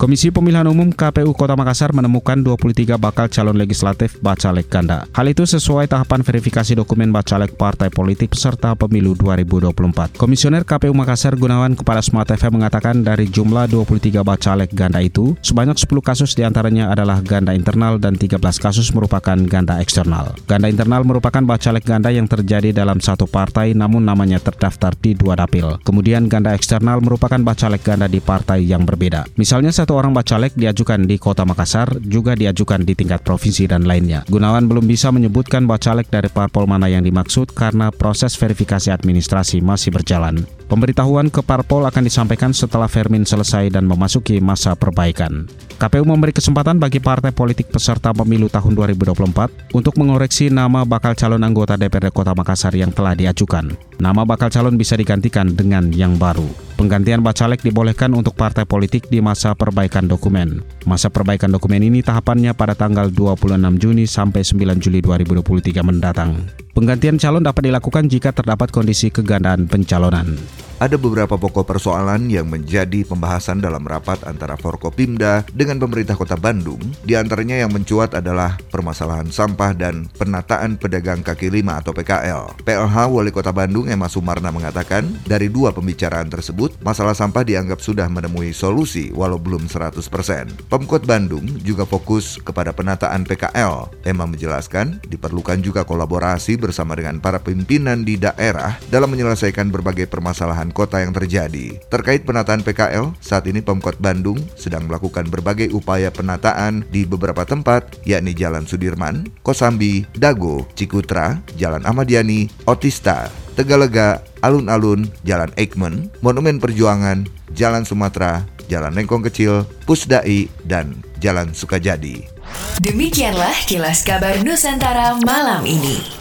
Komisi Pemilihan Umum KPU Kota Makassar menemukan 23 bakal calon legislatif Bacalek ganda. Hal itu sesuai tahapan verifikasi dokumen Bacalek partai politik peserta pemilu 2024. Komisioner KPU Makassar Gunawan kepada Smart TV mengatakan dari jumlah 23 Bacalek ganda itu, sebanyak 10 kasus di antaranya adalah ganda internal dan 13 kasus merupakan ganda eksternal. Ganda internal merupakan Bacalek ganda yang terjadi dalam satu partai namun namanya terdaftar di dua dapil. Kemudian ganda eksternal merupakan Bacalek ganda di partai yang berbeda. Misalnya satu satu orang bacalek diajukan di Kota Makassar, juga diajukan di tingkat provinsi dan lainnya. Gunawan belum bisa menyebutkan bacalek dari parpol mana yang dimaksud karena proses verifikasi administrasi masih berjalan. Pemberitahuan ke parpol akan disampaikan setelah Fermin selesai dan memasuki masa perbaikan. KPU memberi kesempatan bagi partai politik peserta pemilu tahun 2024 untuk mengoreksi nama bakal calon anggota DPRD Kota Makassar yang telah diajukan. Nama bakal calon bisa digantikan dengan yang baru. Penggantian bacalek dibolehkan untuk partai politik di masa perbaikan dokumen. Masa perbaikan dokumen ini tahapannya pada tanggal 26 Juni sampai 9 Juli 2023 mendatang. Penggantian calon dapat dilakukan jika terdapat kondisi kegandaan pencalonan. Ada beberapa pokok persoalan yang menjadi pembahasan dalam rapat antara Forkopimda dengan pemerintah kota Bandung. Di antaranya yang mencuat adalah permasalahan sampah dan penataan pedagang kaki lima atau PKL. PLH Wali Kota Bandung Emma Sumarna mengatakan, dari dua pembicaraan tersebut, masalah sampah dianggap sudah menemui solusi walau belum 100%. Pemkot Bandung juga fokus kepada penataan PKL. Emma menjelaskan, diperlukan juga kolaborasi bersama dengan para pimpinan di daerah dalam menyelesaikan berbagai permasalahan kota yang terjadi. Terkait penataan PKL, saat ini Pemkot Bandung sedang melakukan berbagai upaya penataan di beberapa tempat, yakni Jalan Sudirman, Kosambi, Dago, Cikutra, Jalan Ahmad Yani, Otista, Tegalega, Alun-Alun, Jalan Eijkman, Monumen Perjuangan, Jalan Sumatera, Jalan Lengkong Kecil, Pusdai, dan Jalan Sukajadi. Demikianlah kilas kabar Nusantara malam ini.